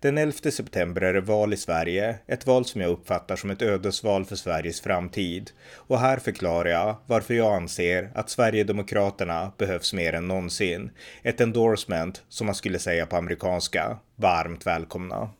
Den 11 september är det val i Sverige, ett val som jag uppfattar som ett ödesval för Sveriges framtid. Och här förklarar jag varför jag anser att Sverigedemokraterna behövs mer än någonsin. Ett endorsement, som man skulle säga på amerikanska. Varmt välkomna!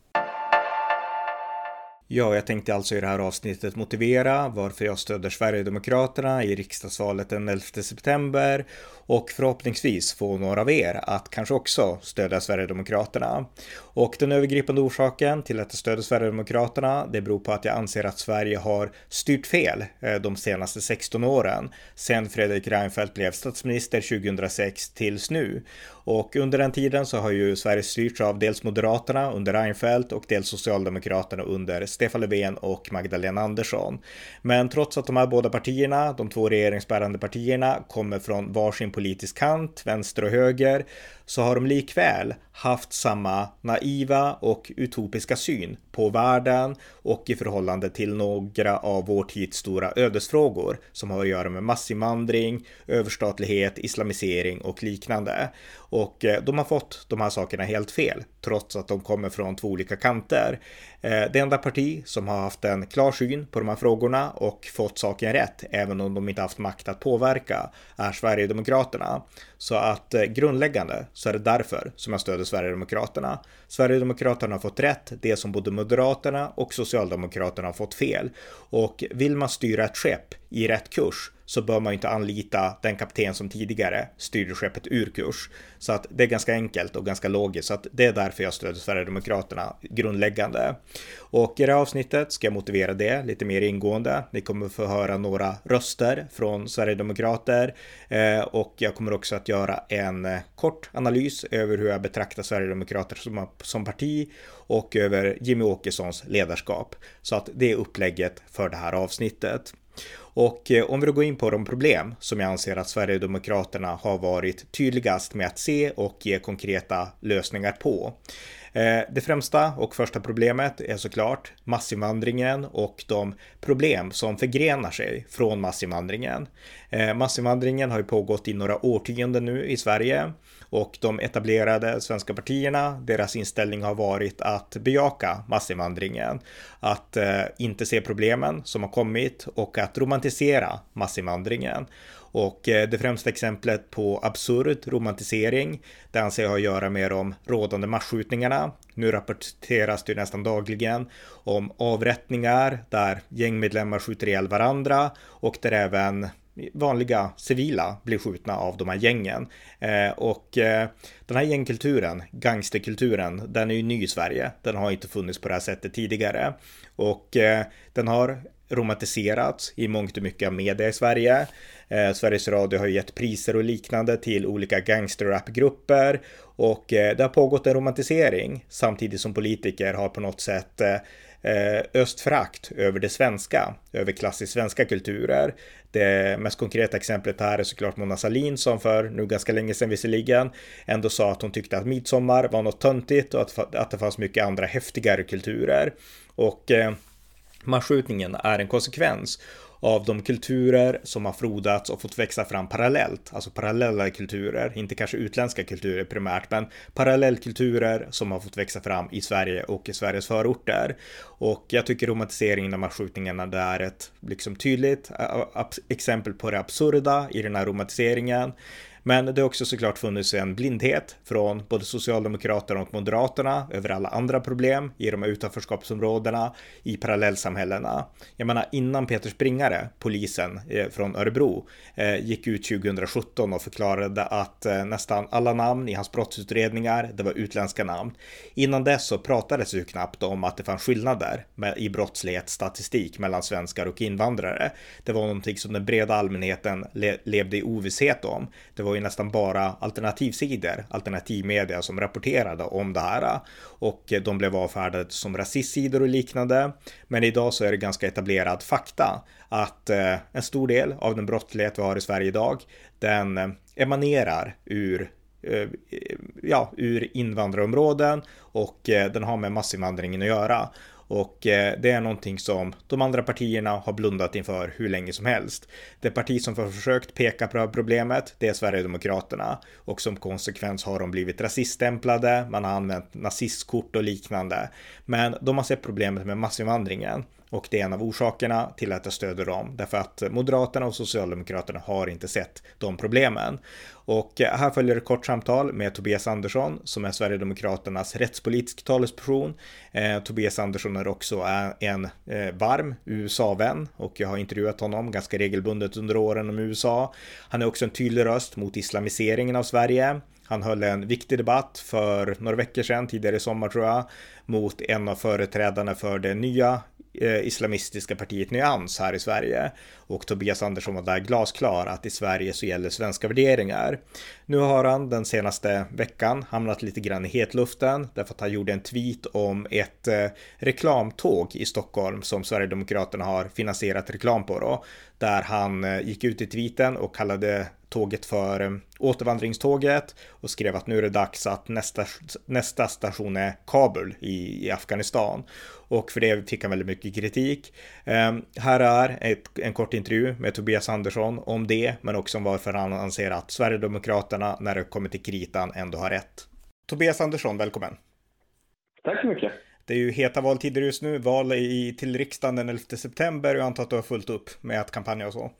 Ja, jag tänkte alltså i det här avsnittet motivera varför jag stöder Sverigedemokraterna i riksdagsvalet den 11 september och förhoppningsvis få några av er att kanske också stödja Sverigedemokraterna. Och den övergripande orsaken till att jag stöder Sverigedemokraterna, det beror på att jag anser att Sverige har styrt fel eh, de senaste 16 åren, sedan Fredrik Reinfeldt blev statsminister 2006 tills nu. Och under den tiden så har ju Sverige styrts av dels Moderaterna under Reinfeldt och dels Socialdemokraterna under Stefan Löfven och Magdalena Andersson. Men trots att de här båda partierna, de två regeringsbärande partierna, kommer från varsin politisk kant, vänster och höger, så har de likväl haft samma naiva och utopiska syn på världen och i förhållande till några av vår tids stora ödesfrågor som har att göra med massinvandring, överstatlighet, islamisering och liknande. Och eh, de har fått de här sakerna helt fel, trots att de kommer från två olika kanter. Eh, det enda parti som har haft en klar syn på de här frågorna och fått saken rätt, även om de inte haft makt att påverka, är Sverigedemokraterna. Så att eh, grundläggande så är det därför som jag stöder Sverigedemokraterna. Sverigedemokraterna har fått rätt, det som både Moderaterna och Socialdemokraterna har fått fel. Och vill man styra ett skepp i rätt kurs så bör man ju inte anlita den kapten som tidigare styrde skeppet ur kurs. Så att det är ganska enkelt och ganska logiskt. Så att det är därför jag stöder Sverigedemokraterna grundläggande. Och i det här avsnittet ska jag motivera det lite mer ingående. Ni kommer få höra några röster från Sverigedemokrater eh, och jag kommer också att göra en eh, kort analys över hur jag betraktar Sverigedemokrater som, som parti och över Jimmy Åkessons ledarskap. Så att det är upplägget för det här avsnittet. Och eh, om vi då går in på de problem som jag anser att Sverigedemokraterna har varit tydligast med att se och ge konkreta lösningar på. Eh, det främsta och första problemet är såklart massinvandringen och de problem som förgrenar sig från massinvandringen. Eh, massinvandringen har ju pågått i några årtionden nu i Sverige och de etablerade svenska partierna, deras inställning har varit att bejaka massinvandringen, att eh, inte se problemen som har kommit och att romantisera massinvandringen. Och eh, det främsta exemplet på absurd romantisering, det anser jag har att göra med de rådande massskjutningarna. Nu rapporteras det nästan dagligen om avrättningar där gängmedlemmar skjuter ihjäl varandra och där även vanliga civila blir skjutna av de här gängen. Eh, och eh, den här gängkulturen, gangsterkulturen, den är ju ny i Sverige. Den har inte funnits på det här sättet tidigare. Och eh, den har romantiserats i mångt och mycket av media i Sverige. Eh, Sveriges Radio har ju gett priser och liknande till olika gangsterrapgrupper och eh, det har pågått en romantisering samtidigt som politiker har på något sätt eh, eh östfrakt över det svenska, över klassiskt svenska kulturer. Det mest konkreta exemplet här är såklart Mona Sahlin som för nu ganska länge sedan visserligen ändå sa att hon tyckte att midsommar var något töntigt och att, att det fanns mycket andra häftigare kulturer. Och eh, Masskjutningen är en konsekvens av de kulturer som har frodats och fått växa fram parallellt, alltså parallella kulturer, inte kanske utländska kulturer primärt, men parallellkulturer som har fått växa fram i Sverige och i Sveriges förorter. Och jag tycker romantiseringen av masskjutningarna det är ett liksom tydligt exempel på det absurda i den här romantiseringen. Men det har också såklart funnits en blindhet från både Socialdemokraterna och Moderaterna över alla andra problem i de här utanförskapsområdena i parallellsamhällena. Jag menar innan Peter Springare, polisen eh, från Örebro, eh, gick ut 2017 och förklarade att eh, nästan alla namn i hans brottsutredningar, det var utländska namn. Innan dess så pratades ju knappt om att det fanns skillnader i brottslighetsstatistik mellan svenskar och invandrare. Det var någonting som den breda allmänheten levde i ovisshet om. Det var ju nästan bara alternativsidor, alternativmedia som rapporterade om det här och de blev avfärdade som rasistsidor och liknande. Men idag så är det ganska etablerad fakta att eh, en stor del av den brottslighet vi har i Sverige idag, den eh, emanerar ur eh, ja, ur invandrarområden och den har med massinvandringen att göra. Och eh, det är någonting som de andra partierna har blundat inför hur länge som helst. Det parti som har försökt peka på problemet, det är Sverigedemokraterna. Och som konsekvens har de blivit rasiststämplade, man har använt nazistkort och liknande. Men de har sett problemet med massinvandringen. Och det är en av orsakerna till att jag stöder dem, därför att Moderaterna och Socialdemokraterna har inte sett de problemen. Och här följer ett kort samtal med Tobias Andersson som är Sverigedemokraternas rättspolitisk talesperson. Eh, Tobias Andersson är också en eh, varm USA-vän och jag har intervjuat honom ganska regelbundet under åren om USA. Han är också en tydlig röst mot islamiseringen av Sverige. Han höll en viktig debatt för några veckor sedan, tidigare i sommar tror jag, mot en av företrädarna för det nya eh, islamistiska partiet Nyans här i Sverige. Och Tobias Andersson var där glasklar att i Sverige så gäller svenska värderingar. Nu har han den senaste veckan hamnat lite grann i hetluften därför att han gjorde en tweet om ett eh, reklamtåg i Stockholm som Sverigedemokraterna har finansierat reklam på då. Där han eh, gick ut i tweeten och kallade tåget för eh, återvandringståget och skrev att nu är det dags att nästa, nästa station är Kabul i, i Afghanistan. Och för det fick han väldigt mycket kritik. Um, här är ett, en kort intervju med Tobias Andersson om det, men också om varför han anser att Sverigedemokraterna när det kommer till kritan ändå har rätt. Tobias Andersson, välkommen! Tack så mycket! Det är ju heta valtider just nu, val i, till riksdagen den 11 september och jag antar att du har fullt upp med att kampanja och så.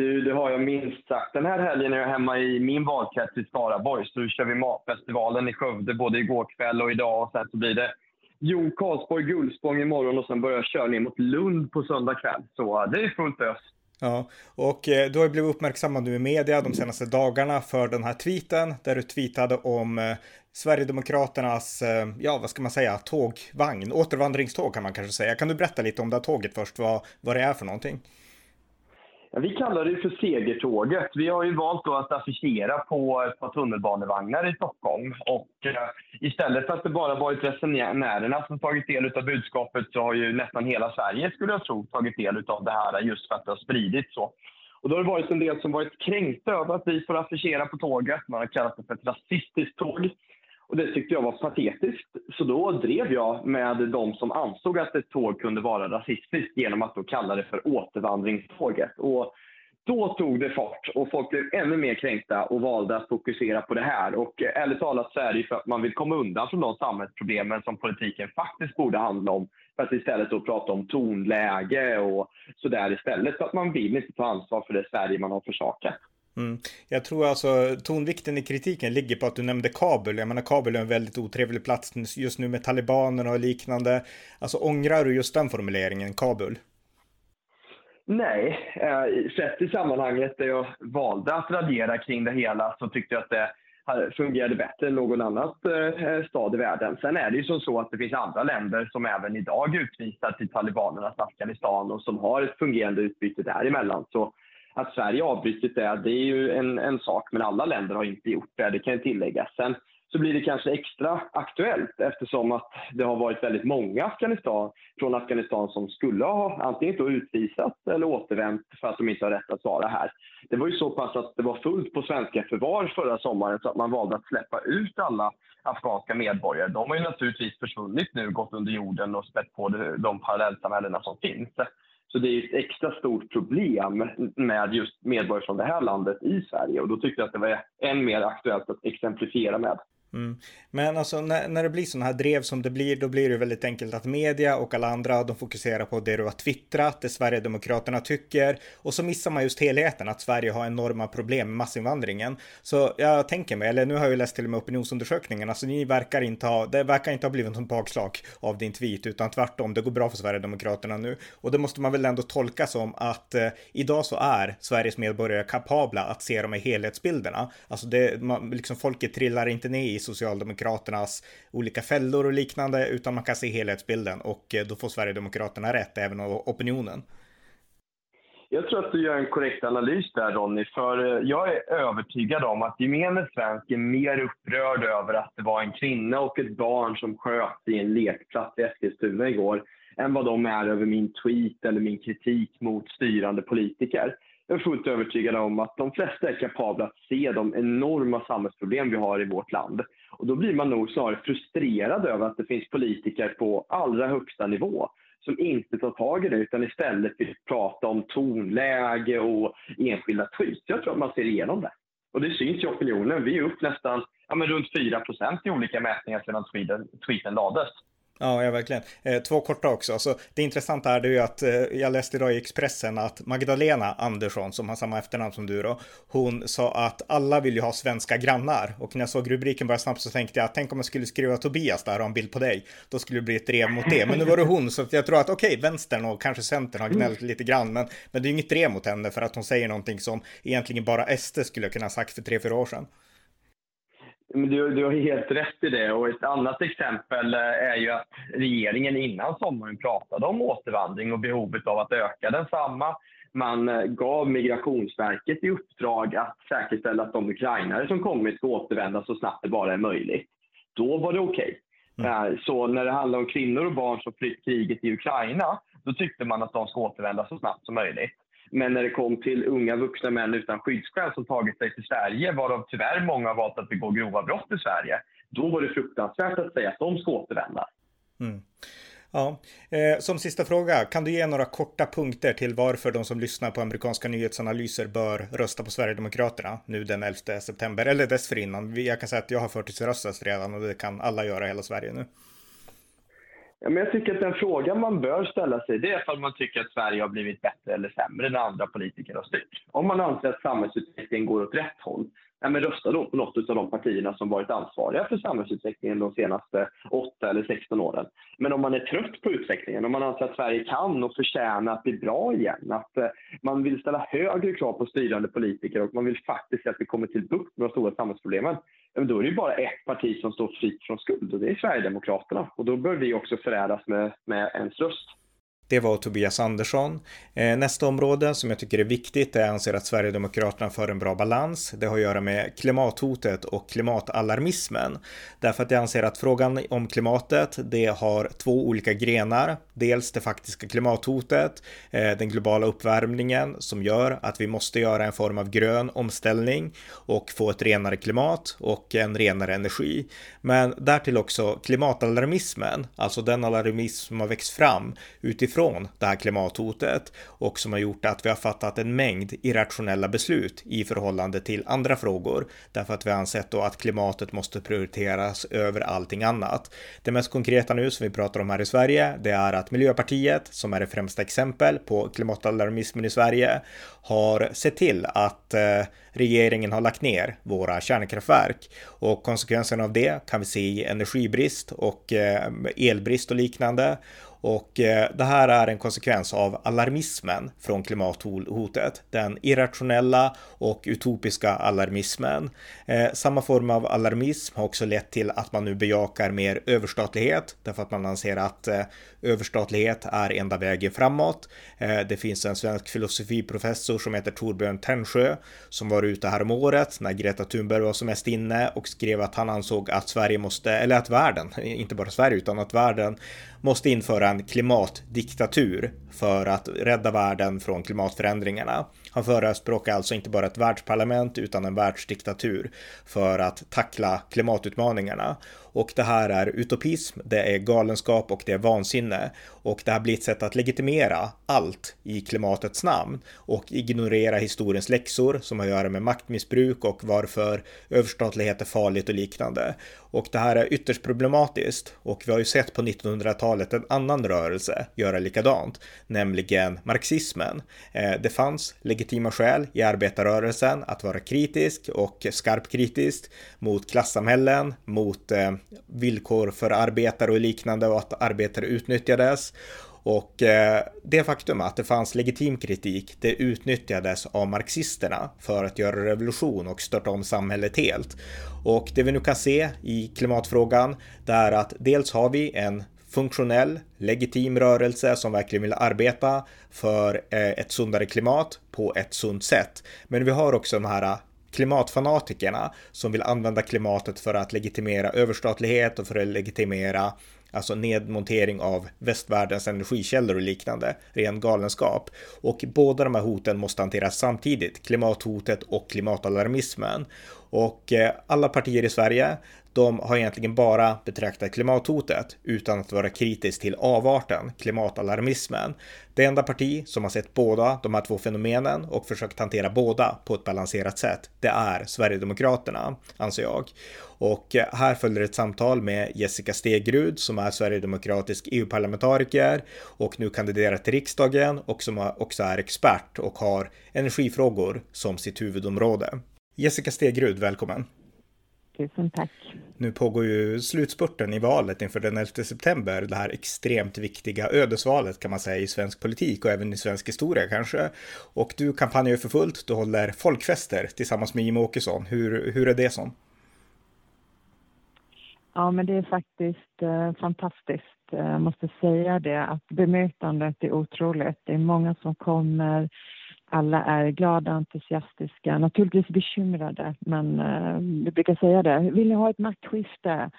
Du, det har jag minst sagt. Den här helgen är jag hemma i min valkrets i Skaraborg. Så kör vi Matfestivalen i Skövde både igår kväll och idag. Och sen så blir det Jo Karlsborg Gullspång imorgon och sen börjar jag köra ner mot Lund på söndag kväll. Så det är fullt ös. Ja, och eh, du har ju blivit uppmärksammad nu i media de senaste dagarna för den här tweeten där du tweetade om eh, Sverigedemokraternas, eh, ja vad ska man säga, tågvagn, återvandringståg kan man kanske säga. Kan du berätta lite om det här tåget först, vad, vad det är för någonting? Ja, vi kallar det för Segertåget. Vi har ju valt då att affischera på ett par tunnelbanevagnar i Stockholm. Och eh, istället för att det bara varit resenärerna som tagit del av budskapet så har ju nästan hela Sverige, skulle jag tro, tagit del av det här just för att det har spridits så. Och då har det varit en del som varit kränkta över att vi får affischera på tåget. Man har kallat det för ett rasistiskt tåg. Och det tyckte jag var patetiskt. Så då drev jag med de som ansåg att ett tåg kunde vara rasistiskt genom att då kalla det för återvandringståget. Och då tog det fart och folk blev ännu mer kränkta och valde att fokusera på det här. Och ärligt talat så är det ju för att man vill komma undan från de samhällsproblemen som politiken faktiskt borde handla om. För att istället då prata om tonläge och sådär istället. Så att man vill inte ta ansvar för det Sverige man har försakat. Mm. Jag tror alltså tonvikten i kritiken ligger på att du nämnde Kabul. Jag menar Kabul är en väldigt otrevlig plats just nu med talibanerna och liknande. Alltså ångrar du just den formuleringen, Kabul? Nej, eh, sett i sammanhanget där jag valde att radera kring det hela så tyckte jag att det fungerade bättre än någon annan eh, stad i världen. Sen är det ju som så att det finns andra länder som även idag utvisar till talibanernas Afghanistan och som har ett fungerande utbyte däremellan. Så att Sverige avbrutit det, det är ju en, en sak, men alla länder har inte gjort det, det kan ju tilläggas. Sen så blir det kanske extra aktuellt eftersom att det har varit väldigt många Afghanistan, från Afghanistan som skulle ha antingen då utvisats eller återvänt för att de inte har rätt att vara här. Det var ju så pass att det var fullt på svenska förvar förra sommaren så att man valde att släppa ut alla afghanska medborgare. De har ju naturligtvis försvunnit nu, gått under jorden och spett på de parallellsamhällena som finns. Så det är ett extra stort problem med just medborgare från det här landet i Sverige och då tyckte jag att det var än mer aktuellt att exemplifiera med. Mm. Men alltså när, när det blir sådana här drev som det blir, då blir det väldigt enkelt att media och alla andra, de fokuserar på det du har twittrat, det Sverigedemokraterna tycker och så missar man just helheten, att Sverige har enorma problem med massinvandringen. Så jag tänker mig, eller nu har jag ju läst till och med opinionsundersökningen, alltså ni verkar inte ha, det verkar inte ha blivit något bakslag av din tweet, utan tvärtom, det går bra för Sverigedemokraterna nu. Och det måste man väl ändå tolka som att eh, idag så är Sveriges medborgare kapabla att se de här helhetsbilderna. Alltså det, man, liksom folket trillar inte ner i Socialdemokraternas olika fällor och liknande, utan man kan se helhetsbilden och eh, då får Sverigedemokraterna rätt, även av opinionen. Jag tror att du gör en korrekt analys där Ronny, för eh, jag är övertygad om att gemene svensk är mer upprörd över att det var en kvinna och ett barn som sköt i en lekplats i Eskilstuna igår, än vad de är över min tweet eller min kritik mot styrande politiker. Jag är fullt övertygad om att de flesta är kapabla att se de enorma samhällsproblem vi har i vårt land. Och då blir man nog snarare frustrerad över att det finns politiker på allra högsta nivå som inte tar tag i det utan istället vill prata om tonläge och enskilda tweets. Jag tror att man ser igenom det. Och det syns i opinionen. Vi är upp nästan ja, men runt 4% i olika mätningar sedan tweeten, tweeten lades. Ja, ja verkligen. Eh, två korta också. Så det intressanta är ju att eh, jag läste idag i Expressen att Magdalena Andersson, som har samma efternamn som du då, hon sa att alla vill ju ha svenska grannar. Och när jag såg rubriken bara snabbt så tänkte jag, tänk om jag skulle skriva Tobias där och en bild på dig. Då skulle det bli ett drev mot det. Men nu var det hon, så jag tror att okej, okay, vänstern och kanske centern har gnällt lite grann. Men, men det är ju inget drev mot henne för att hon säger någonting som egentligen bara SD skulle kunna ha sagt för tre, fyra år sedan. Du, du har helt rätt i det. Och ett annat exempel eh, är ju att regeringen innan sommaren pratade om återvandring och behovet av att öka densamma. Man eh, gav Migrationsverket i uppdrag att säkerställa att de ukrainare som kommit ska återvända så snabbt det bara är möjligt. Då var det okej. Okay. Mm. Eh, så när det handlar om kvinnor och barn som flytt kriget i Ukraina, då tyckte man att de ska återvända så snabbt som möjligt. Men när det kom till unga vuxna män utan skyddsskäl som tagit sig till Sverige, varav tyvärr många har valt att begå grova brott i Sverige, då var det fruktansvärt att säga att de ska återvända. Mm. Ja, eh, som sista fråga, kan du ge några korta punkter till varför de som lyssnar på amerikanska nyhetsanalyser bör rösta på Sverigedemokraterna nu den 11 september eller dessförinnan? Jag kan säga att jag har förtidsröstat redan och det kan alla göra i hela Sverige nu. Ja, men jag tycker att den frågan man bör ställa sig det är om man tycker att Sverige har blivit bättre eller sämre när andra politiker har styrt. Om man anser att samhällsutvecklingen går åt rätt håll, ja, men rösta då på något av de partierna som varit ansvariga för samhällsutvecklingen de senaste 8 eller 16 åren. Men om man är trött på utvecklingen, om man anser att Sverige kan och förtjänar att bli bra igen, att eh, man vill ställa högre krav på styrande politiker och man vill faktiskt se att vi kommer till bukt med de stora samhällsproblemen, då är det bara ett parti som står fritt från skuld och det är Sverigedemokraterna. Och då bör vi också föräras med, med ens röst. Det var Tobias Andersson. Eh, nästa område som jag tycker är viktigt är jag anser att Sverigedemokraterna för en bra balans. Det har att göra med klimathotet och klimatalarmismen. Därför att jag anser att frågan om klimatet, det har två olika grenar. Dels det faktiska klimathotet, eh, den globala uppvärmningen som gör att vi måste göra en form av grön omställning och få ett renare klimat och en renare energi. Men därtill också klimatalarmismen, alltså den alarmism som har växt fram utifrån ifrån det här klimathotet och som har gjort att vi har fattat en mängd irrationella beslut i förhållande till andra frågor. Därför att vi har ansett då att klimatet måste prioriteras över allting annat. Det mest konkreta nu som vi pratar om här i Sverige, det är att Miljöpartiet, som är det främsta exempel på klimatalarmismen i Sverige, har sett till att eh, regeringen har lagt ner våra kärnkraftverk. Och konsekvenserna av det kan vi se i energibrist och eh, elbrist och liknande och eh, det här är en konsekvens av alarmismen från klimathotet. Den irrationella och utopiska alarmismen. Eh, samma form av alarmism har också lett till att man nu bejakar mer överstatlighet därför att man anser att eh, överstatlighet är enda vägen framåt. Eh, det finns en svensk filosofiprofessor som heter Torbjörn Tännsjö som var ute här om året när Greta Thunberg var som mest inne och skrev att han ansåg att Sverige måste, eller att världen, inte bara Sverige utan att världen måste införa en klimatdiktatur för att rädda världen från klimatförändringarna. Han förespråkar alltså inte bara ett världsparlament utan en världsdiktatur för att tackla klimatutmaningarna. Och det här är utopism, det är galenskap och det är vansinne. Och det här blir ett sätt att legitimera allt i klimatets namn och ignorera historiens läxor som har att göra med maktmissbruk och varför överstatlighet är farligt och liknande. Och det här är ytterst problematiskt och vi har ju sett på 1900-talet en annan rörelse göra likadant, nämligen marxismen. Eh, det fanns legitima skäl i arbetarrörelsen att vara kritisk och skarpkritisk mot klassamhällen, mot eh, villkor för arbetare och liknande och att arbetare utnyttjades. Och eh, det faktum att det fanns legitim kritik, det utnyttjades av marxisterna för att göra revolution och störta om samhället helt. Och det vi nu kan se i klimatfrågan, det är att dels har vi en funktionell, legitim rörelse som verkligen vill arbeta för eh, ett sundare klimat på ett sunt sätt. Men vi har också de här klimatfanatikerna som vill använda klimatet för att legitimera överstatlighet och för att legitimera alltså nedmontering av västvärldens energikällor och liknande, ren galenskap. Och båda de här hoten måste hanteras samtidigt, klimathotet och klimatalarmismen. Och eh, alla partier i Sverige, de har egentligen bara betraktat klimathotet utan att vara kritisk till avarten, klimatalarmismen. Det enda parti som har sett båda de här två fenomenen och försökt hantera båda på ett balanserat sätt, det är Sverigedemokraterna, anser jag. Och eh, här följer ett samtal med Jessica Stegrud som är sverigedemokratisk EU-parlamentariker och nu kandiderar till riksdagen och som också är expert och har energifrågor som sitt huvudområde. Jessica Stegrud, välkommen! Tusen tack! Nu pågår ju slutspurten i valet inför den 11 september, det här extremt viktiga ödesvalet kan man säga i svensk politik och även i svensk historia kanske. Och du kampanjar för fullt, du håller folkfester tillsammans med Jimmie Åkesson. Hur, hur är det som? Ja, men det är faktiskt eh, fantastiskt. Jag eh, måste säga det att bemötandet är otroligt. Det är många som kommer alla är glada, entusiastiska, naturligtvis bekymrade, men eh, vi brukar säga det. Vill ni ha ett maktskifte?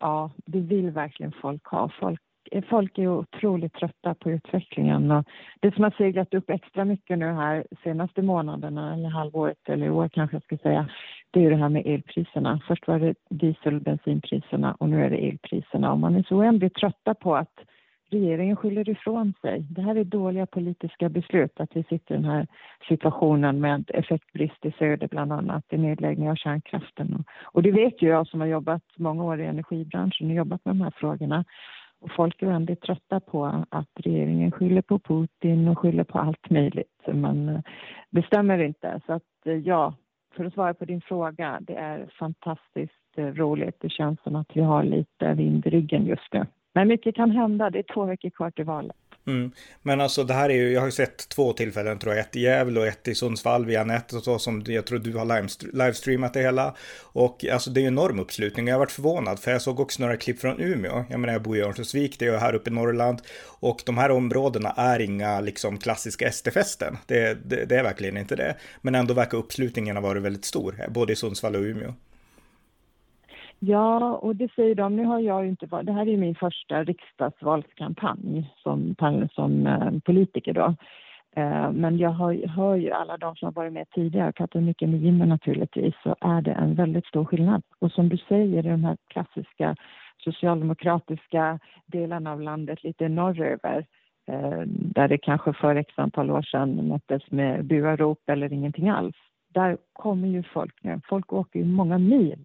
Ja, det vill verkligen folk ha. Folk, folk är otroligt trötta på utvecklingen. Och det som har seglat upp extra mycket nu här senaste månaderna, eller halvåret, eller i år kanske jag ska säga, det är det här med elpriserna. Först var det diesel och bensinpriserna och nu är det elpriserna. Och man är så oändligt trötta på att regeringen skyller ifrån sig. Det här är dåliga politiska beslut, att vi sitter i den här situationen med effektbrist i söder bland annat, i nedläggning av kärnkraften. Och det vet ju jag som har jobbat många år i energibranschen och jobbat med de här frågorna. Och folk är väldigt trötta på att regeringen skyller på Putin och skyller på allt möjligt. Men det eh, stämmer inte. Så att eh, ja, för att svara på din fråga, det är fantastiskt eh, roligt. Det känns som att vi har lite vind i ryggen just nu. Men mycket kan hända. Det är två veckor kvar till valet. Mm. Men alltså det här är ju, jag har ju sett två tillfällen tror jag, ett i Gävle och ett i Sundsvall via nätet och så som jag tror du har livestreamat det hela. Och alltså det är ju enorm uppslutning. Jag har varit förvånad för jag såg också några klipp från Umeå. Jag menar jag bor i Örnsköldsvik, det är ju här uppe i Norrland. Och de här områdena är inga liksom klassiska SD-fästen. Det, det, det är verkligen inte det. Men ändå verkar uppslutningen ha varit väldigt stor, både i Sundsvall och Umeå. Ja, och det säger de. Nu har jag ju inte varit... Det här är min första riksdagsvalskampanj som, som eh, politiker då. Eh, men jag hör, hör ju alla de som har varit med tidigare, pratat mycket med Jimmy naturligtvis, så är det en väldigt stor skillnad. Och som du säger, i de här klassiska socialdemokratiska delarna av landet lite norröver, eh, där det kanske för x antal år sedan möttes med buarop eller ingenting alls. Där kommer ju folk nu. Folk åker ju många mil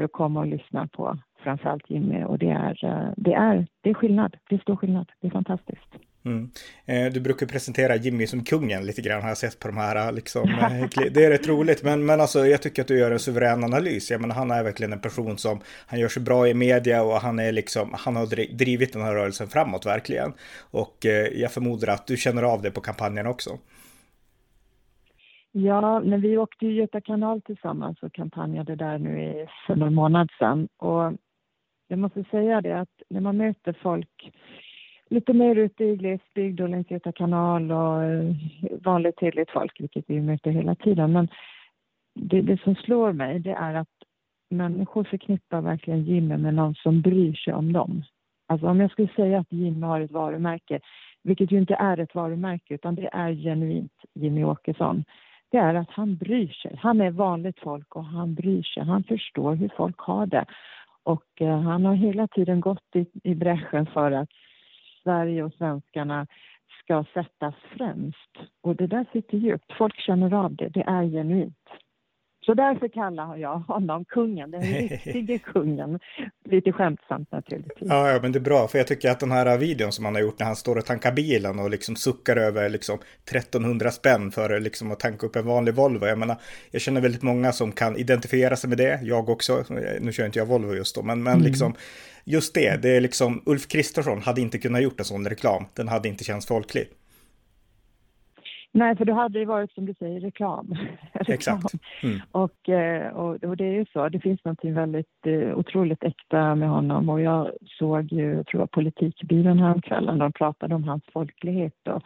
för att komma och lyssna på framförallt Jimmy och det är, eh, det är, det är skillnad. Det är stor skillnad. Det är fantastiskt. Mm. Eh, du brukar presentera Jimmy som kungen lite grann har jag sett på de här liksom. Eh, det är rätt roligt men, men alltså jag tycker att du gör en suverän analys. Jag menar han är verkligen en person som han gör sig bra i media och han är liksom han har drivit den här rörelsen framåt verkligen. Och jag förmodar att du känner av det på kampanjen också. Ja, när vi åkte ju Göta kanal tillsammans och kampanjade där nu för någon månad sedan. Och jag måste säga det att när man möter folk lite mer ute i glesbygd och längs Göta kanal och eh, vanligt hederligt folk, vilket vi möter hela tiden. Men det, det som slår mig det är att människor förknippar verkligen Jimmy med någon som bryr sig om dem. Alltså om jag skulle säga att Jimmy har ett varumärke, vilket ju inte är ett varumärke utan det är genuint Jimmy Åkesson det är att han bryr sig. Han är vanligt folk och han bryr sig. Han förstår hur folk har det. Och eh, han har hela tiden gått i, i bräschen för att Sverige och svenskarna ska sättas främst. Och det där sitter djupt. Folk känner av det. Det är genuint. Så därför kallar jag honom kungen, den riktige kungen. Lite skämtsamt naturligtvis. Ja, ja, men det är bra, för jag tycker att den här videon som han har gjort när han står och tankar bilen och liksom suckar över liksom 1300 spänn för liksom att tanka upp en vanlig Volvo. Jag menar, jag känner väldigt många som kan identifiera sig med det, jag också. Nu kör inte jag Volvo just då, men, men mm. liksom just det, det är liksom Ulf Kristersson hade inte kunnat gjort en sån reklam. Den hade inte känts folklig. Nej, för då hade det varit som du säger reklam. Exakt. Mm. Och, eh, och, och, det är ju så, det finns något väldigt uh, otroligt äkta med honom och jag såg ju, jag tror jag, Politikbyrån häromkvällen, de pratade om hans folklighet och,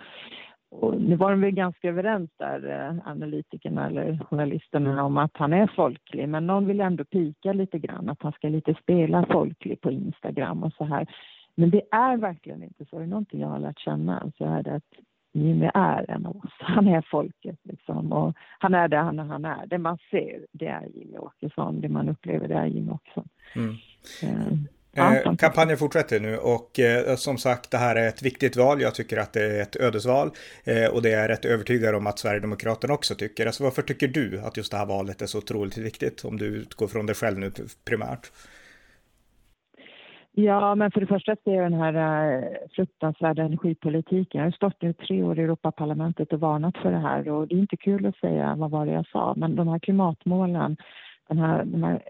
och nu var de väl ganska överens där, eh, analytikerna eller journalisterna, om att han är folklig. Men någon vill ändå pika lite grann, att han ska lite spela folklig på Instagram och så här. Men det är verkligen inte så. Det är någonting jag har lärt känna så är det att Jimmy är en av oss. Han är folket liksom. Och han är det han, han är. Det man ser, det är Jimmy Åkesson. Det man upplever, det är Jimmy Åkesson. Mm. Eh, Eh, kampanjen fortsätter nu och eh, som sagt det här är ett viktigt val. Jag tycker att det är ett ödesval eh, och det är rätt övertygad om att Sverigedemokraterna också tycker. Alltså varför tycker du att just det här valet är så otroligt viktigt om du utgår från dig själv nu primärt? Ja, men för det första ser jag den här eh, fruktansvärda energipolitiken. Jag har stått nu tre år i Europaparlamentet och varnat för det här och det är inte kul att säga vad var det jag sa, men de här klimatmålen, den här, de här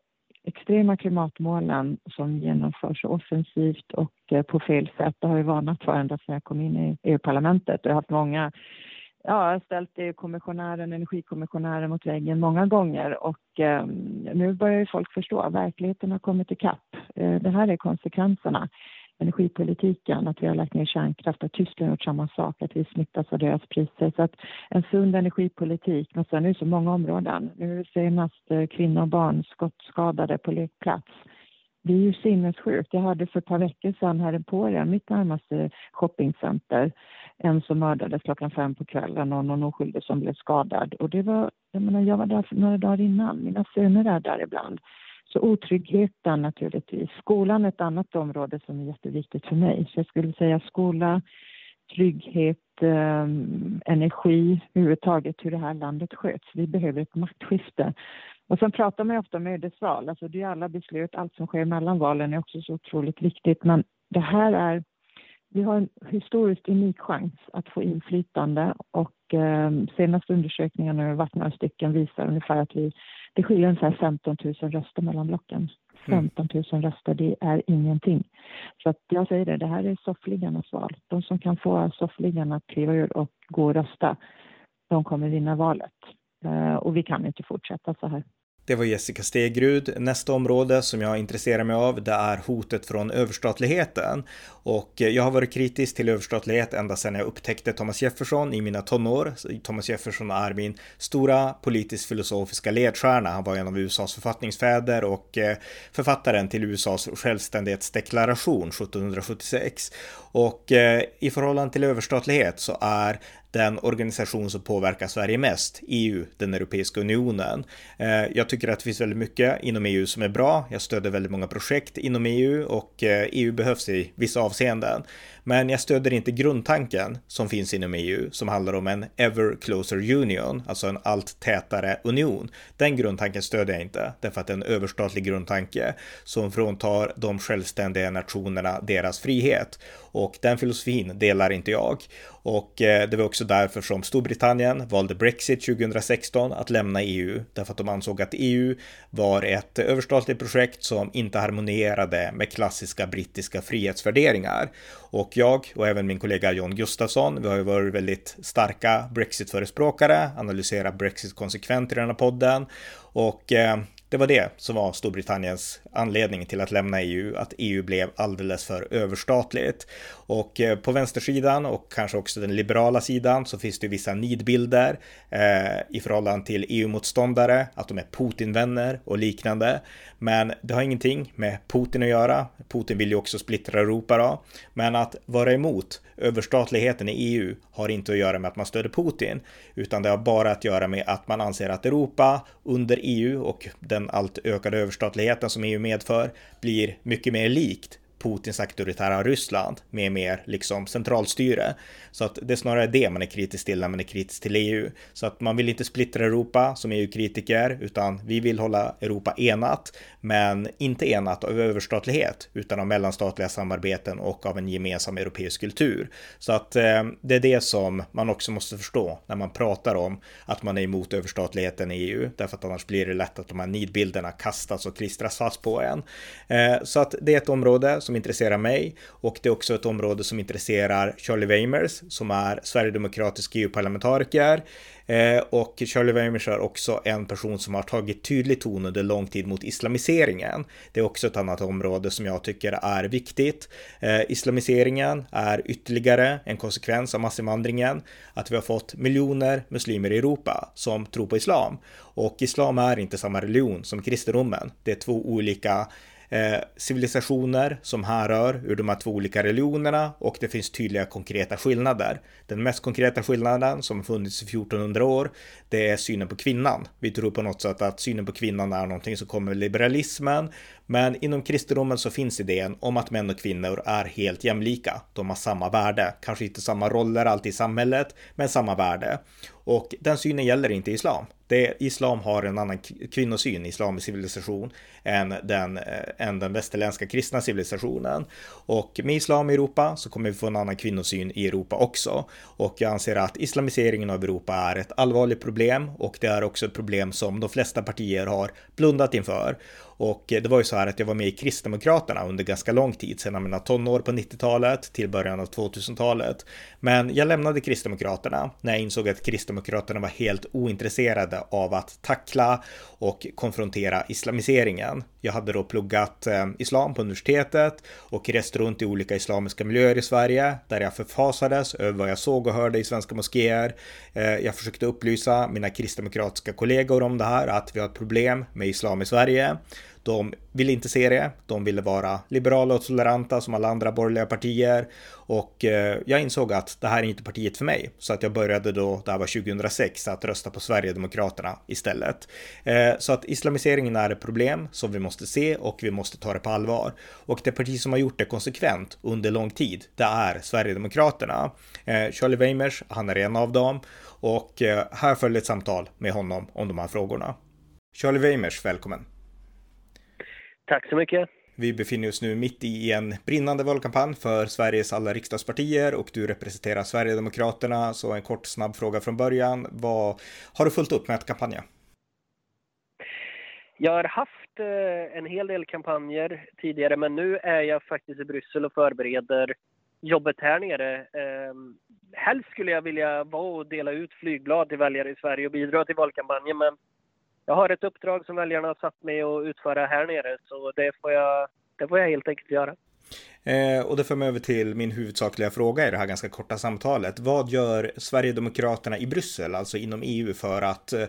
extrema klimatmålen som genomförs offensivt och eh, på fel sätt. Det har jag varnat för ända sedan jag kom in i EU-parlamentet. Jag har haft många Ja, jag har ställt EU-kommissionären, energikommissionären mot väggen många gånger och eh, nu börjar ju folk förstå. Verkligheten har kommit ikapp. Eh, det här är konsekvenserna energipolitiken, att vi har lagt ner kärnkraft, att Tyskland har gjort samma sak, att vi smittas av deras priser. Så att en sund energipolitik, men sen är det så många områden. Nu senast eh, kvinnor och barn skottskadade på lekplats. Det är ju sinnessjukt. Jag hörde för ett par veckor sedan här i Emporia, mitt närmaste shoppingcenter, en som mördades klockan fem på kvällen och någon oskyldig som blev skadad. Och det var, jag menar, jag var där för några dagar innan, mina söner är där ibland. Så otryggheten naturligtvis. Skolan är ett annat område som är jätteviktigt för mig. Så jag skulle säga skola, trygghet, eh, energi, överhuvudtaget hur det här landet sköts. Vi behöver ett maktskifte. Och sen pratar man ju ofta om ödesval, alltså det är alla beslut, allt som sker mellan valen är också så otroligt viktigt. Men det här är, vi har en historiskt unik chans att få inflytande och eh, senaste undersökningarna, det har varit några stycken, visar ungefär att vi det skiljer ungefär 15 000 röster mellan blocken. 15 mm. 000 röster, det är ingenting. Så att jag säger det, det här är soffliggarnas val. De som kan få soffliggarna att kliva ur och gå och rösta, de kommer vinna valet. Eh, och vi kan inte fortsätta så här. Det var Jessica Stegrud. Nästa område som jag intresserar mig av det är hotet från överstatligheten. Och jag har varit kritisk till överstatlighet ända sedan jag upptäckte Thomas Jefferson i mina tonår. Thomas Jefferson är min stora politisk filosofiska ledstjärna. Han var en av USAs författningsfäder och eh, författaren till USAs självständighetsdeklaration 1776. Och eh, i förhållande till överstatlighet så är den organisation som påverkar Sverige mest, EU, den Europeiska unionen. Eh, jag tycker att det finns väldigt mycket inom EU som är bra. Jag stöder väldigt många projekt inom EU och eh, EU behövs i vissa avseenden. Men jag stöder inte grundtanken som finns inom EU som handlar om en ever closer union, alltså en allt tätare union. Den grundtanken stöder jag inte därför att det är en överstatlig grundtanke som fråntar de självständiga nationerna deras frihet. Och den filosofin delar inte jag. Och eh, det var också därför som Storbritannien valde Brexit 2016 att lämna EU, därför att de ansåg att EU var ett överstatligt projekt som inte harmonierade med klassiska brittiska frihetsvärderingar. Och jag och även min kollega John Gustafsson, vi har ju varit väldigt starka Brexit-förespråkare, analyserat Brexit konsekvent i den här podden och eh, det var det som var Storbritanniens anledning till att lämna EU, att EU blev alldeles för överstatligt. Och eh, på vänstersidan och kanske också den liberala sidan så finns det vissa nidbilder eh, i förhållande till EU-motståndare, att de är Putin-vänner och liknande. Men det har ingenting med Putin att göra. Putin vill ju också splittra Europa då. Men att vara emot överstatligheten i EU har inte att göra med att man stöder Putin, utan det har bara att göra med att man anser att Europa under EU och den allt ökade överstatligheten som EU medför blir mycket mer likt Putins auktoritära Ryssland med mer liksom centralstyre. Så att det är snarare det man är kritisk till när man är kritisk till EU. Så att man vill inte splittra Europa som EU-kritiker, utan vi vill hålla Europa enat, men inte enat av överstatlighet, utan av mellanstatliga samarbeten och av en gemensam europeisk kultur. Så att eh, det är det som man också måste förstå när man pratar om att man är emot överstatligheten i EU, därför att annars blir det lätt att de här nidbilderna kastas och klistras fast på en. Eh, så att det är ett område som som intresserar mig och det är också ett område som intresserar Charlie Weimers som är sverigedemokratisk EU-parlamentariker. Eh, och Charlie Weimers är också en person som har tagit tydlig ton under lång tid mot islamiseringen. Det är också ett annat område som jag tycker är viktigt. Eh, islamiseringen är ytterligare en konsekvens av massinvandringen, att vi har fått miljoner muslimer i Europa som tror på islam. Och islam är inte samma religion som kristendomen. Det är två olika eh, civilisationer som härrör ur de här två olika religionerna och det finns tydliga konkreta skillnader. Den mest konkreta skillnaden som funnits i 1400 år, det är synen på kvinnan. Vi tror på något sätt att synen på kvinnan är någonting som kommer med liberalismen, men inom kristendomen så finns idén om att män och kvinnor är helt jämlika. De har samma värde, kanske inte samma roller alltid i samhället, men samma värde. Och den synen gäller inte i islam. Det, islam har en annan kvinnosyn, islamisk civilisation, än den, äh, än den västerländska kristna civilisationen. Och med islam i Europa så kommer vi få en annan kvinnosyn i Europa också. Och jag anser att islamiseringen av Europa är ett allvarligt problem och det är också ett problem som de flesta partier har blundat inför. Och eh, det var ju så här att jag var med i Kristdemokraterna under ganska lång tid, sedan mina tonår på 90-talet till början av 2000-talet. Men jag lämnade Kristdemokraterna när jag insåg att Kristdemokraterna var helt ointresserade av att tackla och konfrontera islamiseringen. Jag hade då pluggat eh, islam på universitetet och rest runt i olika islamiska miljöer i Sverige där jag förfasades över vad jag såg och hörde i svenska moskéer. Eh, jag försökte upplysa mina kristdemokratiska kollegor om det här, att vi har ett problem med islam i Sverige. De ville inte se det. De ville vara liberala och toleranta som alla andra borgerliga partier. Och eh, jag insåg att det här är inte partiet för mig. Så att jag började då, det här var 2006, att rösta på Sverigedemokraterna istället. Eh, så att islamiseringen är ett problem som vi måste se och vi måste ta det på allvar. Och det parti som har gjort det konsekvent under lång tid, det är Sverigedemokraterna. Eh, Charlie Weimers, han är en av dem. Och eh, här följer ett samtal med honom om de här frågorna. Charlie Weimers, välkommen! Tack så mycket. Vi befinner oss nu mitt i en brinnande valkampanj för Sveriges alla riksdagspartier och du representerar Sverigedemokraterna. Så en kort snabb fråga från början. Vad har du fullt upp med att kampanja? Jag har haft eh, en hel del kampanjer tidigare men nu är jag faktiskt i Bryssel och förbereder jobbet här nere. Eh, helst skulle jag vilja vara och dela ut flygblad till väljare i Sverige och bidra till valkampanjen men jag har ett uppdrag som väljarna har satt mig att utföra här nere så det får jag, det får jag helt enkelt göra. Eh, och det för mig över till min huvudsakliga fråga i det här ganska korta samtalet. Vad gör Sverigedemokraterna i Bryssel, alltså inom EU, för att... Eh,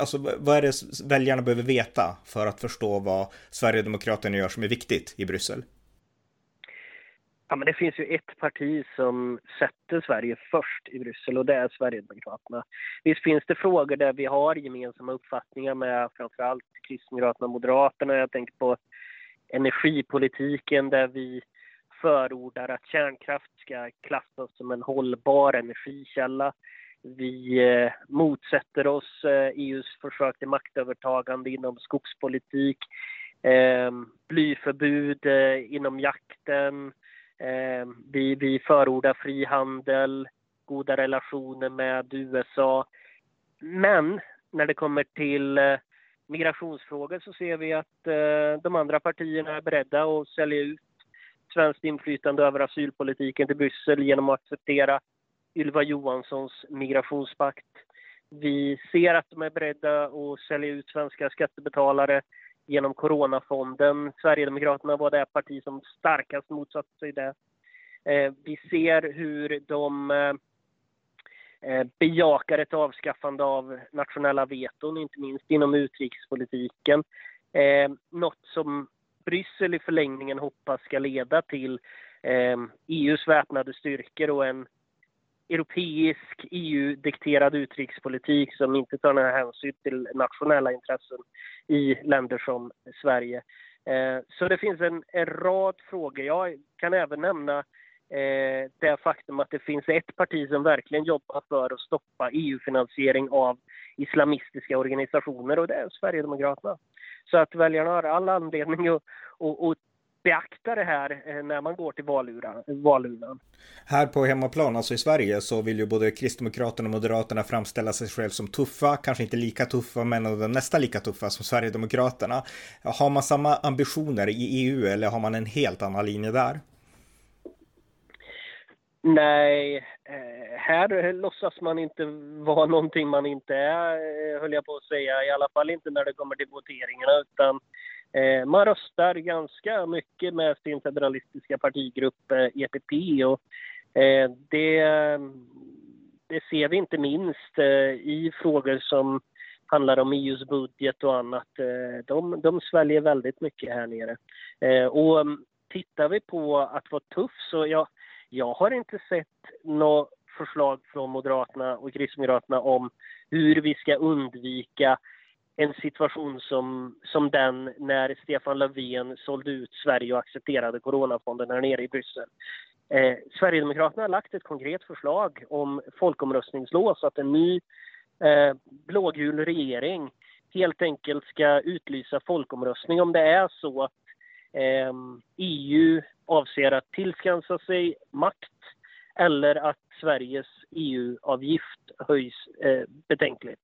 alltså vad är det väljarna behöver veta för att förstå vad Sverigedemokraterna gör som är viktigt i Bryssel? Ja, men det finns ju ett parti som sätter Sverige först i Bryssel och det är Sverigedemokraterna. Visst finns det frågor där vi har gemensamma uppfattningar med framförallt Kristdemokraterna och Moderaterna. Jag tänker på energipolitiken där vi förordar att kärnkraft ska klassas som en hållbar energikälla. Vi eh, motsätter oss eh, EUs försök till maktövertagande inom skogspolitik, eh, blyförbud eh, inom jakten, Eh, Eh, vi, vi förordar frihandel, goda relationer med USA. Men när det kommer till eh, migrationsfrågor så ser vi att eh, de andra partierna är beredda att sälja ut svenskt inflytande över asylpolitiken till Bryssel genom att acceptera Ylva Johanssons migrationspakt. Vi ser att de är beredda att sälja ut svenska skattebetalare genom Coronafonden. Sverigedemokraterna var det parti som starkast motsatte sig det. Eh, vi ser hur de eh, eh bejakar ett avskaffande av nationella veton, inte minst inom utrikespolitiken. Eh, något som Bryssel i förlängningen hoppas ska leda till eh, e EUs väpnade styrkor och en europeisk EU-dikterad utrikespolitik som inte tar några hänsyn till nationella intressen i länder som Sverige. Eh, så det finns en, en rad frågor. Jag kan även nämna eh, det faktum att det finns ett parti som verkligen jobbar för att stoppa EU-finansiering av islamistiska organisationer och det är Sverigedemokraterna. Så att väljarna har all anledning att, att, att beakta det här eh, när man går till valurnan. Här på hemmaplan, alltså i Sverige, så vill ju både Kristdemokraterna och Moderaterna framställa sig själv som tuffa, kanske inte lika tuffa, men nästan lika tuffa som Sverigedemokraterna. Har man samma ambitioner i EU eller har man en helt annan linje där? Nej, eh, här låtsas man inte vara någonting man inte är, eh, höll jag på att säga. I alla fall inte när det kommer till voteringarna, utan Eh, man röstar ganska mycket med sin federalistiska partigrupp EPP eh, och eh, det, det ser vi inte minst eh, i frågor som handlar om EUs budget och annat. Eh, de, de sväljer väldigt mycket här nere. Och mm, tittar vi på att vara tuff så jag, jag har inte sett något förslag från Moderaterna och Kristdemokraterna om hur vi ska undvika en situation som, som den när Stefan Löfven sålde ut Sverige och accepterade coronafonden här nere i Bryssel. Eh, Sverigedemokraterna har lagt ett konkret förslag om folkomröstningslås, så att en ny eh, blågul regering helt enkelt ska utlysa folkomröstning om det är så att eh, EU avser att tillskansa sig makt eller att Sveriges EU-avgift höjs eh, betänkligt.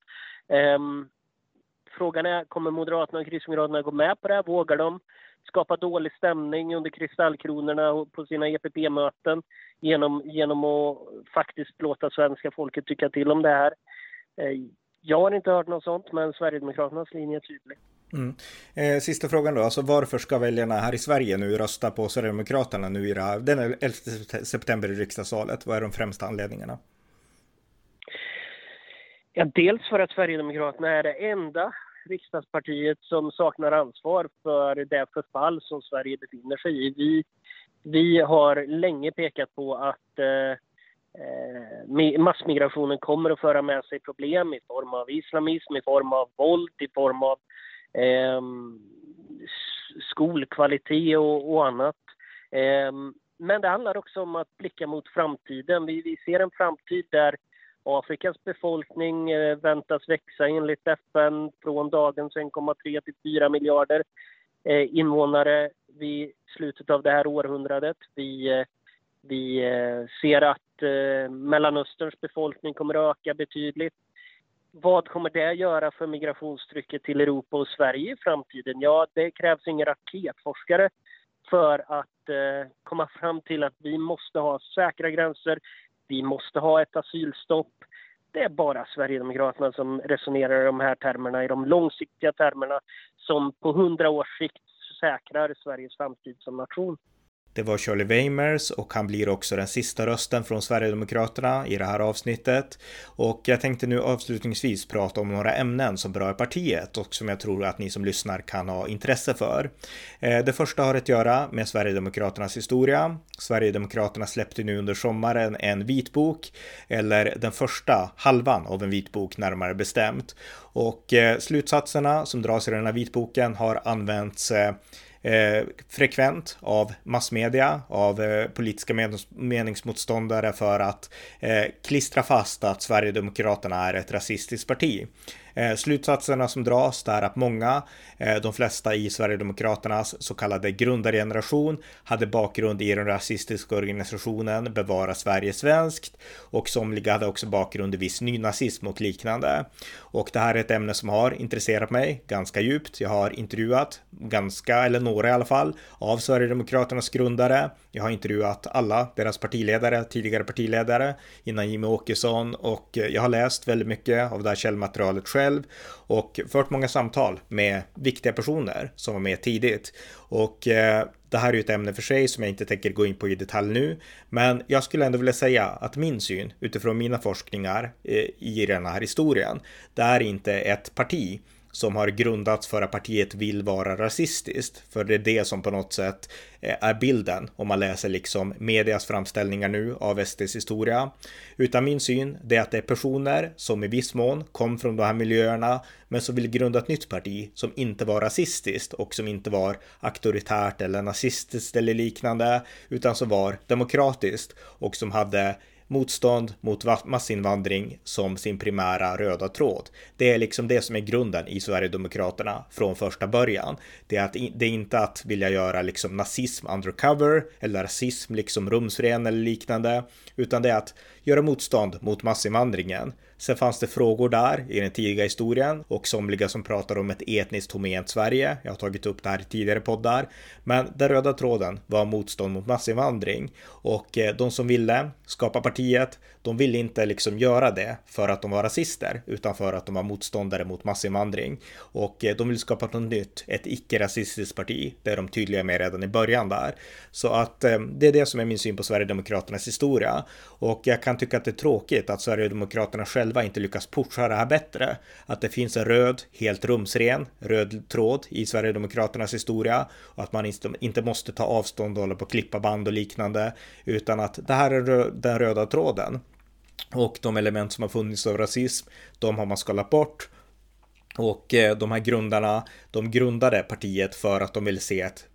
Um, Frågan är, kommer Moderaterna och Kristdemokraterna gå med på det? Vågar de skapa dålig stämning under kristallkronorna på sina EPP-möten genom, genom att faktiskt låta svenska folket tycka till om det här? Eh, jag har inte hört något sånt, men Sverigedemokraternas linje är tydlig. Mm. Eh, sista frågan då, alltså varför ska väljarna här i Sverige nu rösta på Sverigedemokraterna nu i här, den 11 september i riksdagsvalet? Vad är de främsta anledningarna? Ja, dels för att Sverigedemokraterna är det enda riksdagspartiet som saknar ansvar för det förfall som Sverige befinner sig i. Vi, vi har länge pekat på att eh, eh massmigrationen kommer att föra med sig problem i form av islamism, i form av våld, i form av eh, skolkvalitet och, och annat. Eh, men det handlar också om att blicka mot framtiden. Vi, vi ser en framtid där Afrikas befolkning eh, väntas växa enligt FN från dagens 1,3 till 4 miljarder eh, invånare vid slutet av det här århundradet. Vi, eh, vi ser att Mellanösterns befolkning kommer att öka betydligt. Vad kommer det göra för migrationstrycket till Europa och Sverige i framtiden? Ja, det krävs ingen raketforskare för att komma fram till att vi måste ha säkra gränser, vi måste ha ett asylstopp. Det är bara Sverigedemokraterna som resonerar i de här termerna, i de långsiktiga termerna som på hundra års sikt säkrar Sveriges framtid som nation. Det var Shirley Weimers och han blir också den sista rösten från Sverigedemokraterna i det här avsnittet. Och jag tänkte nu avslutningsvis prata om några ämnen som berör partiet och som jag tror att ni som lyssnar kan ha intresse för. Eh, det första har att göra med Sverigedemokraternas historia. Sverigedemokraterna släppte nu under sommaren en vitbok, eller den första halvan av en vitbok närmare bestämt. Och eh, slutsatserna som dras i den här vitboken har använts eh, eh, frekvent av massmedia, av eh, politiska meningsmotståndare för att eh, klistra fast att Sverigedemokraterna är ett rasistiskt parti. Eh, slutsatserna som dras är att många, eh, de flesta i Sverigedemokraternas så kallade grundargeneration, hade bakgrund i den rasistiska organisationen Bevara Sverige svenskt och somliga hade också bakgrund i viss nynazism och liknande. Och det här är ett ämne som har intresserat mig ganska djupt. Jag har intervjuat ganska, eller några i alla fall, av Sverigedemokraternas grundare. Jag har intervjuat alla deras partiledare, tidigare partiledare, innan Jimmy Åkesson och eh, jag har läst väldigt mycket av det här källmaterialet själv själv och fört många samtal med viktiga personer som var med tidigt. Och eh, det här är ju ett ämne för sig som jag inte tänker gå in på i detalj nu, men jag skulle ändå vilja säga att min syn utifrån mina forskningar eh, i den här historien, det är inte ett parti som har grundats för att partiet vill vara rasistiskt. För det är det som på något sätt eh, är bilden om man läser liksom medias framställningar nu av SDs historia. Utan min syn, det är att det är personer som i viss mån kom från de här miljöerna, men som vill grunda ett nytt parti som inte var rasistiskt och som inte var auktoritärt eller nazistiskt eller liknande, utan som var demokratiskt och som hade motstånd mot massinvandring som sin primära röda tråd. Det är liksom det som är grunden i Sverigedemokraterna från första början. Det är, att, det är inte att vilja göra liksom nazism undercover eller rasism liksom rumsren eller liknande, utan det är att göra motstånd mot massinvandringen. Sen fanns det frågor där i den tidiga historien och somliga som pratar om ett etniskt homogent Sverige. Jag har tagit upp det här i tidigare poddar. Men den röda tråden var motstånd mot massinvandring och eh, de som ville skapa partiet, de ville inte liksom göra det för att de var rasister utan för att de var motståndare mot massinvandring och eh, de vill skapa något nytt, ett icke-rasistiskt parti. Det är de tydliga med redan i början där. Så att eh, det är det som är min syn på Sverigedemokraternas historia och jag kan tycka att det är tråkigt att Sverigedemokraterna själva inte lyckas pusha det här bättre. Att det finns en röd, helt rumsren, röd tråd i Sverigedemokraternas historia och att man inte måste ta avstånd och hålla på att klippa band och liknande utan att det här är den röda tråden. Och de element som har funnits av rasism, de har man skalat bort. Och eh, de här grundarna, de grundade partiet för att de ville se ett,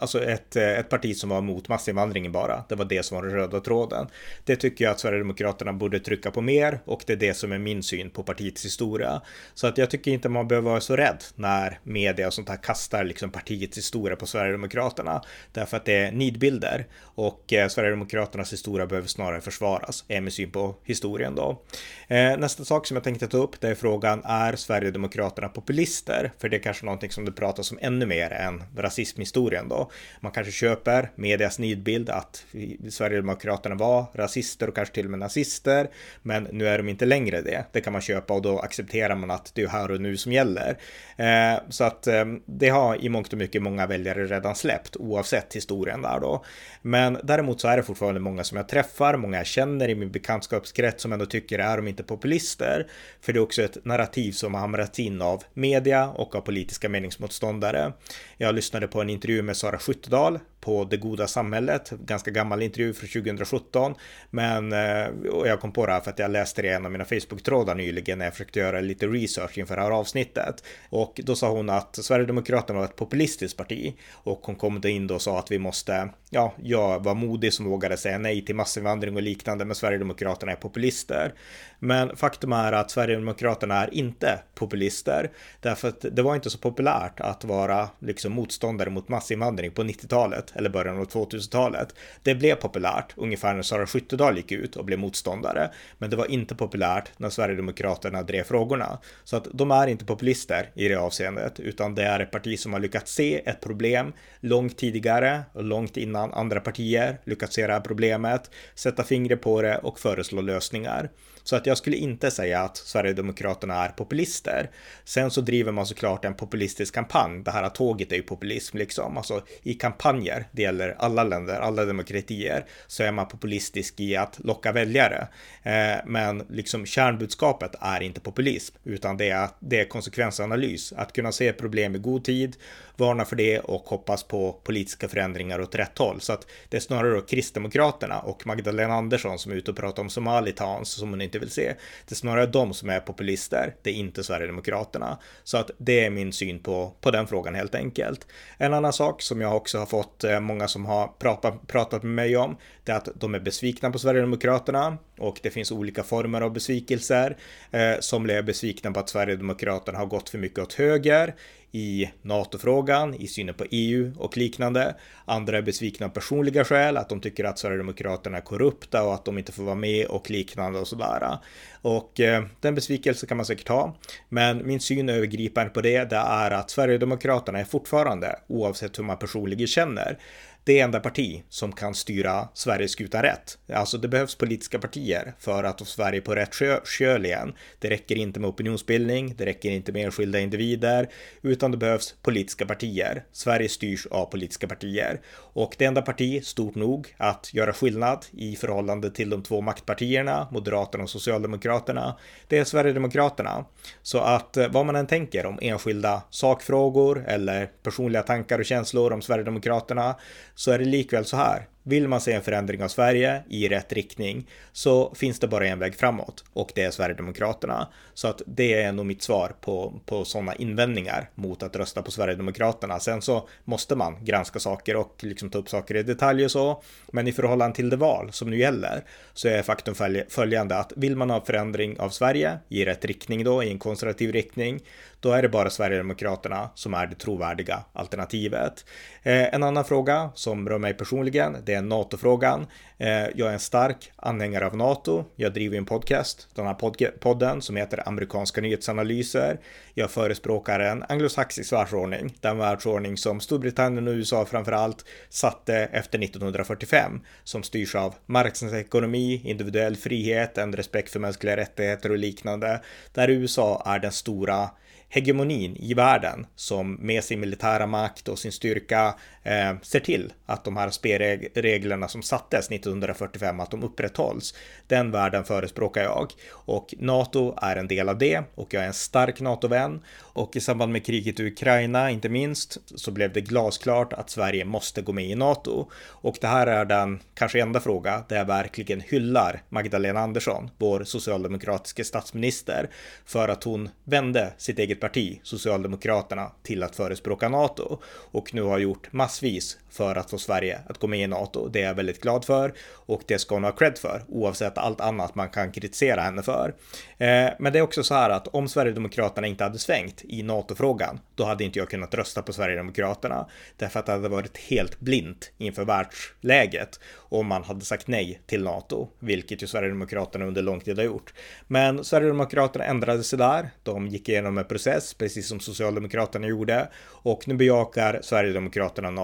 alltså ett, ett parti som var mot massinvandringen bara. Det var det som var den röda tråden. Det tycker jag att Sverigedemokraterna borde trycka på mer och det är det som är min syn på partiets historia. Så att jag tycker inte man behöver vara så rädd när media och sånt här kastar liksom partiets historia på Sverigedemokraterna. Därför att det är nidbilder och eh, Sverigedemokraternas historia behöver snarare försvaras, är min syn på historien då. Eh, nästa sak som jag tänkte ta upp, det är frågan, är Sverigedemokraterna populister? För det är kanske någonting som det pratas om ännu mer än rasismhistorien då. Man kanske köper medias nidbild att Sverigedemokraterna var rasister och kanske till och med nazister, men nu är de inte längre det. Det kan man köpa och då accepterar man att det är här och nu som gäller. Eh, så att eh, det har i mångt och mycket många väljare redan släppt oavsett historien där då. Men däremot så är det fortfarande många som jag träffar, många jag känner i min bekantskapskrets som ändå tycker är de inte populister. För det är också ett narrativ som har hamrats in av media och av politiska meningsmotståndare. Jag lyssnade på en intervju med Sara Skyttedal på Det goda samhället, ganska gammal intervju från 2017. Men eh, och jag kom på det här för att jag läste det i en av mina Facebook-trådar nyligen när jag försökte göra lite research inför det här avsnittet. Och då sa hon att Sverigedemokraterna var ett populistiskt parti och hon kom då in då och sa att vi måste, ja, jag var modig som vågade säga nej till massinvandring och liknande, men Sverigedemokraterna är populister. Men faktum är att Sverigedemokraterna är inte populister därför att det var inte så populärt att vara liksom motståndare mot massinvandring på 90-talet eller början av 2000-talet. Det blev populärt ungefär när Sara Skyttedal gick ut och blev motståndare, men det var inte populärt när Sverigedemokraterna drev frågorna. Så att de är inte populister i det avseendet, utan det är ett parti som har lyckats se ett problem långt tidigare och långt innan andra partier lyckats se det här problemet, sätta fingret på det och föreslå lösningar. Så att jag skulle inte säga att Sverigedemokraterna är populister. Sen så driver man såklart en populistisk kampanj. Det här tåget är ju populism liksom. Alltså i kampanjer, det gäller alla länder, alla demokratier, så är man populistisk i att locka väljare. Eh, men liksom kärnbudskapet är inte populism, utan det är, det är konsekvensanalys. Att kunna se problem i god tid, varna för det och hoppas på politiska förändringar åt rätt håll. Så att det är snarare då Kristdemokraterna och Magdalena Andersson som är ute och pratar om Somalitans som hon inte vill se. Det är snarare de som är populister, det är inte Sverigedemokraterna. Så att det är min syn på, på den frågan helt enkelt. En annan sak som jag också har fått eh, många som har pratat, pratat med mig om, det är att de är besvikna på Sverigedemokraterna och det finns olika former av besvikelser. Eh, somliga är besvikna på att Sverigedemokraterna har gått för mycket åt höger i NATO-frågan, i synen på EU och liknande. Andra är besvikna av personliga skäl, att de tycker att Sverigedemokraterna är korrupta och att de inte får vara med och liknande och sådär. Och eh, den besvikelsen kan man säkert ha. Men min syn övergripande på det, det är att Sverigedemokraterna är fortfarande, oavsett hur man personligen känner, det enda parti som kan styra Sveriges skutan rätt. Alltså det behövs politiska partier för att få Sverige på rätt köl igen. Det räcker inte med opinionsbildning, det räcker inte med enskilda individer, utan det behövs politiska partier. Sverige styrs av politiska partier. Och det enda parti stort nog att göra skillnad i förhållande till de två maktpartierna, Moderaterna och Socialdemokraterna, det är Sverigedemokraterna. Så att eh, vad man än tänker om enskilda sakfrågor eller personliga tankar och känslor om Sverigedemokraterna så är det likväl så här. vill man se en förändring av Sverige i rätt riktning så finns det bara en väg framåt och det är Sverigedemokraterna. Så att det är nog mitt svar på, på sådana invändningar mot att rösta på Sverigedemokraterna. Sen så måste man granska saker och liksom ta upp saker i detalj och så. Men i förhållande till det val som nu gäller så är faktum följande att vill man ha förändring av Sverige i rätt riktning då, i en konservativ riktning, då är det bara Sverigedemokraterna som är det trovärdiga alternativet. Eh, en annan fråga som rör mig personligen, det är NATO-frågan. Eh, jag är en stark anhängare av NATO. Jag driver en podcast, den här pod podden som heter Amerikanska nyhetsanalyser. Jag förespråkar en anglosaxisk världsordning, den världsordning som Storbritannien och USA framförallt satte efter 1945, som styrs av marknadsekonomi, individuell frihet, en respekt för mänskliga rättigheter och liknande, där USA är den stora hegemonin i världen som med sin militära makt och sin styrka eh, ser till att de här spelreglerna som sattes 1945 att de upprätthålls. Den världen förespråkar jag. Och NATO är en del av det. Och jag är en stark NATO-vän. Och i samband med kriget i Ukraina inte minst så blev det glasklart att Sverige måste gå med i NATO. Och det här är den kanske enda fråga där jag verkligen hyllar Magdalena Andersson, vår socialdemokratiske statsminister, för att hon vände sitt eget parti, Socialdemokraterna, till att förespråka NATO. Och nu har gjort massvis för att få Sverige att gå med i NATO. Det är jag väldigt glad för och det ska hon ha cred för oavsett allt annat man kan kritisera henne för. Eh, men det är också så här att om Sverigedemokraterna inte hade svängt i NATO-frågan, då hade inte jag kunnat rösta på Sverigedemokraterna därför att det hade varit helt blint inför världsläget om man hade sagt nej till NATO, vilket ju Sverigedemokraterna under lång tid har gjort. Men Sverigedemokraterna ändrade sig där. De gick igenom en process, precis som Socialdemokraterna gjorde och nu bejakar Sverigedemokraterna NATO.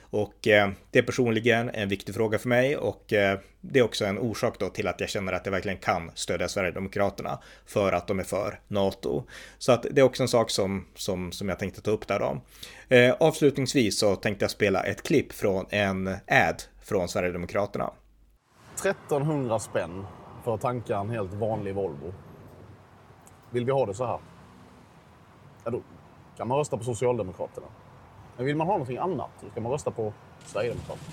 Och eh, det är personligen en viktig fråga för mig och eh, det är också en orsak då till att jag känner att jag verkligen kan stödja Sverigedemokraterna för att de är för NATO. Så att det är också en sak som, som, som jag tänkte ta upp där då. Eh, avslutningsvis så tänkte jag spela ett klipp från en ad från Sverigedemokraterna. 1300 spänn för att tanka en helt vanlig Volvo. Vill vi ha det så här? Ja, då kan man rösta på Socialdemokraterna. Men vill man ha någonting annat, då ska man rösta på Sverigedemokraterna.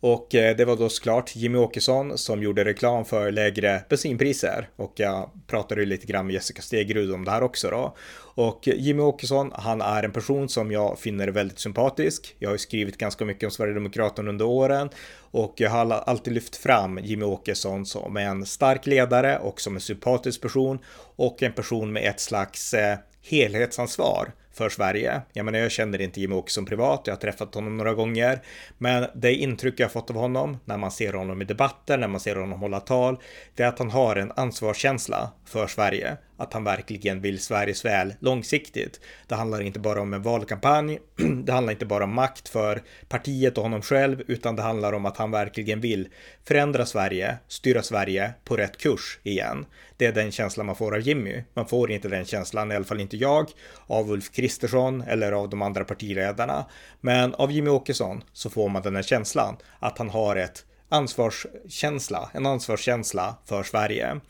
Och eh, det var då såklart Jimmy Åkesson som gjorde reklam för lägre bensinpriser. Och jag pratade ju lite grann med Jessica Stegrud om det här också då. Och Jimmy Åkesson, han är en person som jag finner väldigt sympatisk. Jag har ju skrivit ganska mycket om Sverigedemokraterna under åren och jag har alltid lyft fram Jimmy Åkesson som en stark ledare och som en sympatisk person och en person med ett slags eh, helhetsansvar för Sverige. Jag menar, jag känner inte Jimmie Åkesson privat, jag har träffat honom några gånger, men det intryck jag fått av honom när man ser honom i debatter, när man ser honom hålla tal, det är att han har en ansvarskänsla för Sverige att han verkligen vill Sveriges väl långsiktigt. Det handlar inte bara om en valkampanj, det handlar inte bara om makt för partiet och honom själv, utan det handlar om att han verkligen vill förändra Sverige, styra Sverige på rätt kurs igen. Det är den känslan man får av Jimmy. Man får inte den känslan, i alla fall inte jag, av Ulf Kristersson eller av de andra partiledarna. Men av Jimmy Åkesson så får man den här känslan att han har ett ansvarskänsla, en ansvarskänsla för Sverige.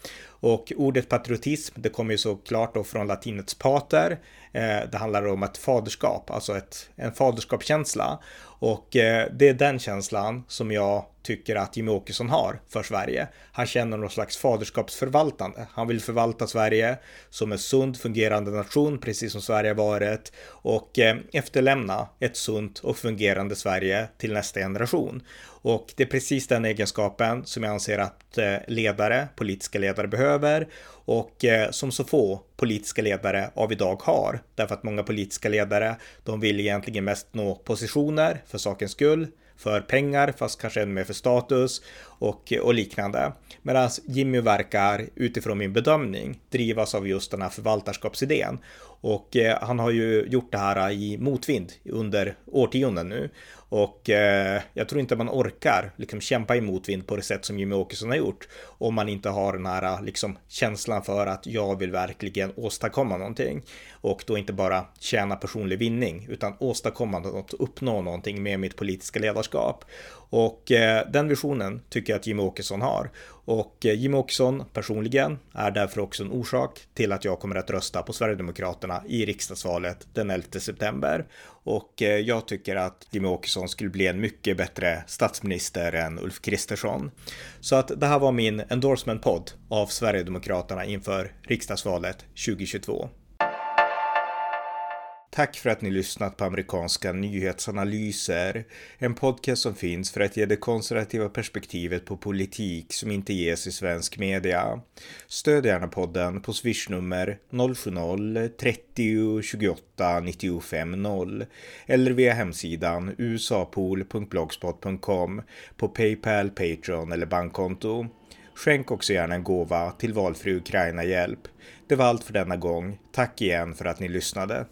Och ordet patriotism, det kommer ju såklart då från latinets pater. Eh, det handlar om ett faderskap, alltså ett, en faderskapskänsla. Och eh, det är den känslan som jag tycker att Jimmie Åkesson har för Sverige. Han känner någon slags faderskapsförvaltande. Han vill förvalta Sverige som en sund fungerande nation, precis som Sverige varit, och eh, efterlämna ett sunt och fungerande Sverige till nästa generation. Och det är precis den egenskapen som jag anser att eh, ledare, politiska ledare behöver och eh, som så få politiska ledare av idag har. Därför att många politiska ledare, de vill egentligen mest nå positioner för sakens skull, för pengar, fast kanske ännu mer för status och, och liknande. Medan Jimmy verkar utifrån min bedömning drivas av just den här förvaltarskapsidén. Och eh, han har ju gjort det här i motvind under årtionden nu. Och eh, jag tror inte man orkar liksom kämpa i motvind på det sätt som Jimmy Åkesson har gjort. Om man inte har den här eh, liksom känslan för att jag vill verkligen åstadkomma någonting. Och då inte bara tjäna personlig vinning utan åstadkomma något, uppnå någonting med mitt politiska ledarskap. Och eh, den visionen tycker jag att Jimmy Åkesson har. Och eh, Jimmy Åkesson personligen är därför också en orsak till att jag kommer att rösta på Sverigedemokraterna i riksdagsvalet den 11 september. Och eh, jag tycker att Jimmy Åkesson skulle bli en mycket bättre statsminister än Ulf Kristersson. Så att det här var min endorsement-podd av Sverigedemokraterna inför riksdagsvalet 2022. Tack för att ni lyssnat på amerikanska nyhetsanalyser. En podcast som finns för att ge det konservativa perspektivet på politik som inte ges i svensk media. Stöd gärna podden på swishnummer 070-30 28 95 0 eller via hemsidan usapool.blogspot.com på Paypal, Patreon eller bankkonto. Skänk också gärna en gåva till valfri Ukraina-hjälp. Det var allt för denna gång. Tack igen för att ni lyssnade.